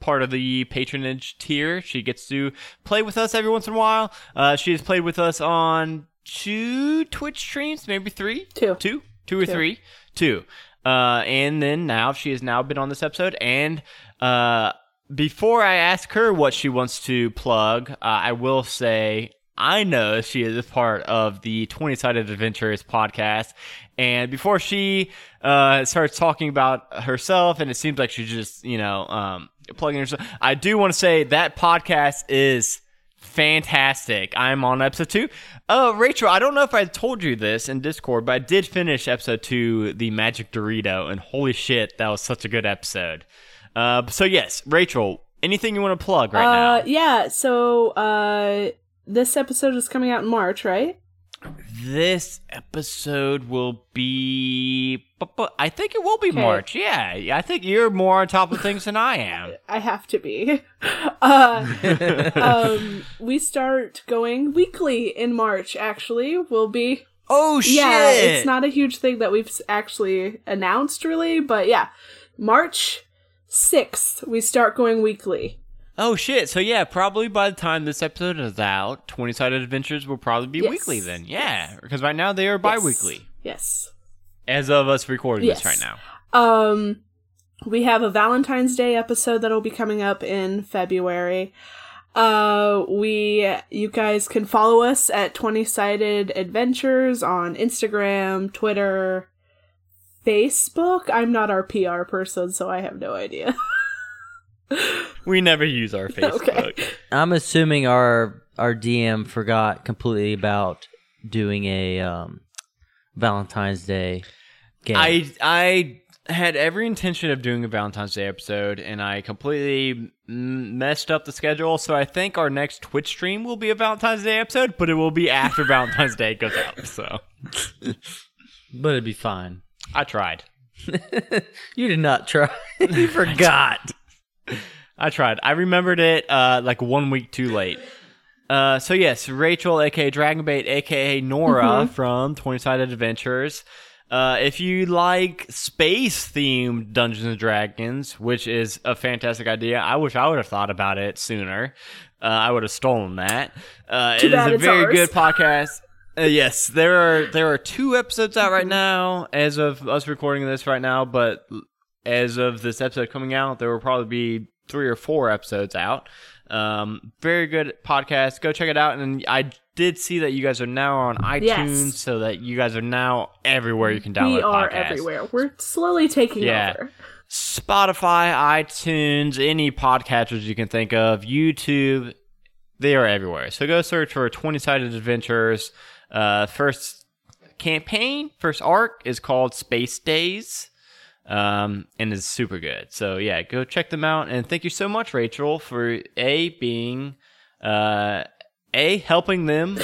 part of the patronage tier, she gets to play with us every once in a while. Uh, she has played with us on two Twitch streams, maybe three, Two. two, two or three, two. Uh, and then now she has now been on this episode, and uh, before I ask her what she wants to plug, uh, I will say I know she is a part of the 20 Sided Adventures podcast. And before she uh, starts talking about herself, and it seems like she's just, you know, um, plugging herself, I do want to say that podcast is Fantastic. I'm on episode two. Uh, Rachel, I don't know if I told you this in Discord, but I did finish episode two, the Magic Dorito, and holy shit, that was such a good episode. Uh, so yes, Rachel, anything you want to plug right uh, now? yeah. So, uh, this episode is coming out in March, right? This episode will be, I think it will be Okay. March. Yeah, I think you're more on top of [laughs] things than I am. I have to be. [laughs] Uh, [laughs] um, we start going weekly in March. Actually, we'll be. Oh shit! Yeah, it's not a huge thing that we've actually announced, really, but yeah, March sixth we start going weekly. Oh shit! So yeah, probably by the time this episode is out, Twenty Sided Adventures will probably be Yes. weekly then. Yeah, because right now they are bi-weekly Yes. as of us recording Yes. this right now. Um, we have a Valentine's Day episode that'll be coming up in February. Uh, we, you guys can follow us at 20 Sided Adventures on Instagram, Twitter, Facebook. I'm not our PR person, so I have no idea. [laughs] We never use our [laughs] Facebook. Okay. I'm assuming our our DM forgot completely about doing a um, Valentine's Day game. I I had every intention of doing a Valentine's Day episode, and I completely messed up the schedule. So I think our next Twitch stream will be a Valentine's Day episode, but it will be after Valentine's Day goes out. So but it'd be fine. I tried. [laughs] You did not try. [laughs] you forgot. I tried. I remembered it uh, like one week too late. Uh, so yes, Rachel, aka Dragonbait, aka Nora from Twenty Sided Adventures. Uh, if you like space themed Dungeons and Dragons, which is a fantastic idea, I wish I would have thought about it sooner. Uh, I would have stolen that. Uh, it is a very ours. good podcast. Uh, yes, there are there are two episodes out right now as of us recording this right now, but as of this episode coming out, there will probably be three or four episodes out. Um, very good podcast. Go check it out. And I did see that you guys are now on iTunes, Yes. so that you guys are now everywhere you can download. we are podcasts. everywhere. We're slowly taking Yeah. over. Spotify, iTunes, any podcatchers you can think of, YouTube, they are everywhere. So go search for 20 Sided Adventures. Uh, first campaign, first arc is called Space Days. Um, and is super good. So yeah, go check them out. And thank you so much, Rachel, for A being uh A helping them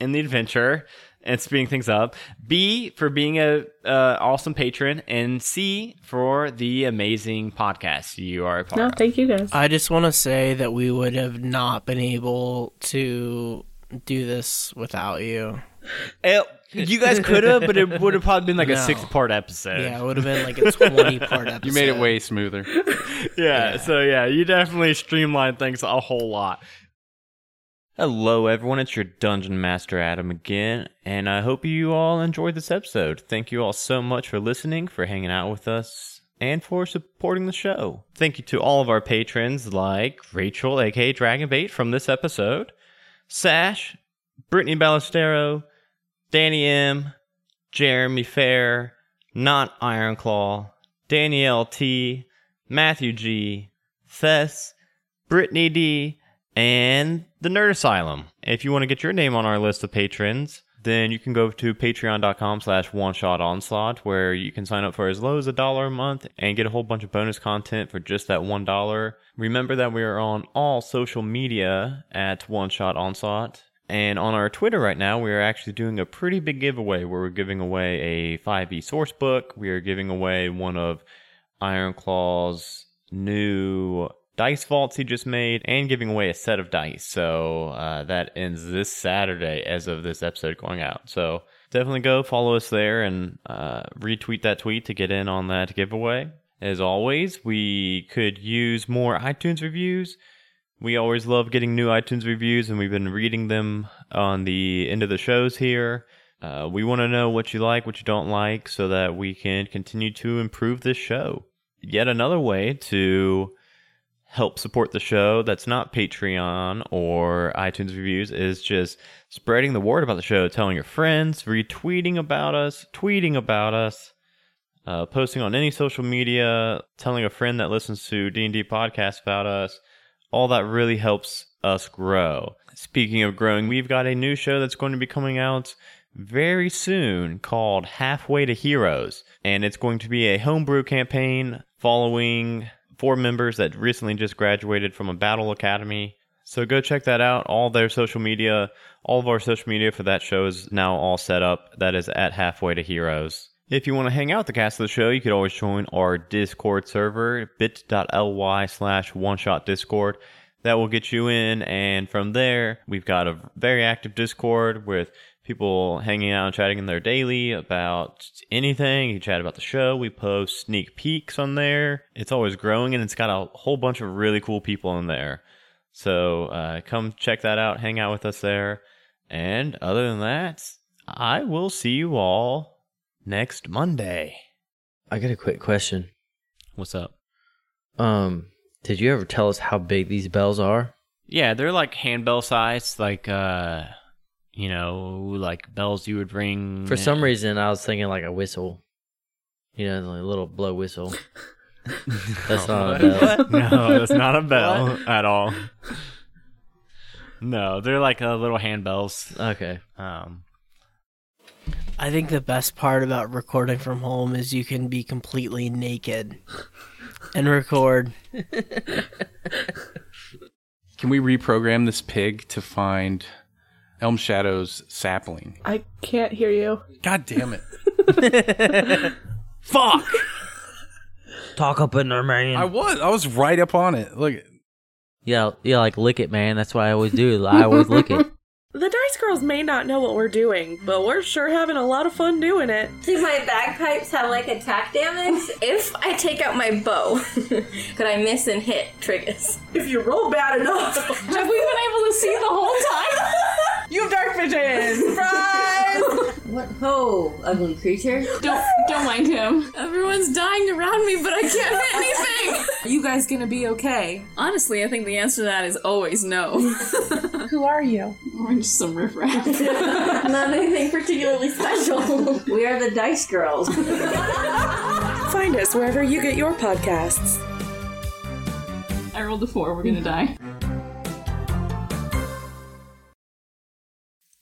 in the adventure and speeding things up. B for being a uh, awesome patron, and C for the amazing podcast you are a part No, of. thank you guys. I just want to say that we would have not been able to do this without you. Eh, you guys could have, but it would have probably been like a No. six part episode. Yeah, it would have been like a 20 part episode. [laughs] You made it way smoother. [laughs] yeah, so yeah, you definitely streamlined things a whole lot. Hello, everyone. It's your Dungeon Master Adam again, and I hope you all enjoyed this episode. Thank you all so much for listening, for hanging out with us, and for supporting the show. Thank you to all of our patrons like Rachel, aka Dragonbait, from this episode, Sash, Brittany Ballestero, Danny M, Jeremy Fair, Not Ironclaw, Danielle T, Matthew G, Thess, Brittany D, and the Nerd Asylum. If you want to get your name on our list of patrons, then you can go to patreon.com slash one shot onslaught where you can sign up for as low as a dollar a month and get a whole bunch of bonus content for just that one dollar. Remember that we are on all social media at one shot onslaught. And on our Twitter right now, we are actually doing a pretty big giveaway where we're giving away a 5e source book. We are giving away one of Ironclaw's new dice vaults he just made and giving away a set of dice. So uh, that ends this Saturday as of this episode going out. So definitely go follow us there and uh, retweet that tweet to get in on that giveaway. As always, we could use more iTunes reviews. We always love getting new iTunes reviews, and we've been reading them on the end of the shows here. Uh, we want to know what you like, what you don't like, so that we can continue to improve this show. Yet another way to help support the show that's not Patreon or iTunes reviews is just spreading the word about the show, telling your friends, retweeting about us, tweeting about us, uh, posting on any social media, telling a friend that listens to D&D podcast about us. All that really helps us grow. Speaking of growing, we've got a new show that's going to be coming out very soon called Halfway to Heroes. And it's going to be a homebrew campaign following four members that recently just graduated from a battle academy. So go check that out. All their social media, all of our social media for that show is now all set up. That is at Halfway to Heroes. If you want to hang out with the cast of the show, you could always join our Discord server, bit.ly slash one shot Discord. That will get you in, and from there, we've got a very active Discord with people hanging out and chatting in there daily about anything. You chat about the show. We post sneak peeks on there. It's always growing, and it's got a whole bunch of really cool people in there. So uh, come check that out. Hang out with us there. And other than that, I will see you all next Monday. I got a quick question. What's up? Um, did you ever tell us how big these bells are? Yeah, they're like handbell size, like uh you know, like bells you would ring. For some reason, I was thinking like a whistle. You know, like a little blow whistle. [laughs] That's not a bell. no, that's not a bell at all. [laughs] No, they're like uh, little handbells. Okay. Um, I think the best part about recording from home is you can be completely naked and record. [laughs] Can we reprogram this pig to find Elm Shadow's sapling? I can't hear you. God damn it. [laughs] Fuck! Talk up in there, man. I was. I was right up on it. Look. yeah, yeah, like lick it, man. That's what I always do. I always lick it. [laughs] The Dice Girls may not know what we're doing, but we're sure having a lot of fun doing it. Do my bagpipes have like attack damage? if I take out my bow, [laughs] could I miss and hit triggers? If you roll bad enough. [laughs] Have we been able to see the whole time? [laughs] you have dark vision! Surprise! What ho, ugly creature? Don't don't mind him. Everyone's dying around me, but I can't hit anything. Are you guys gonna be okay? Honestly, I think the answer to that is always no. Who are you? We're just some riffraff. [laughs] Not anything particularly special. we are the Dice Girls. [laughs] Find us wherever you get your podcasts. I rolled a four. We're gonna mm-hmm. die.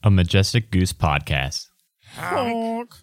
a Majestic Goose podcast. Honk.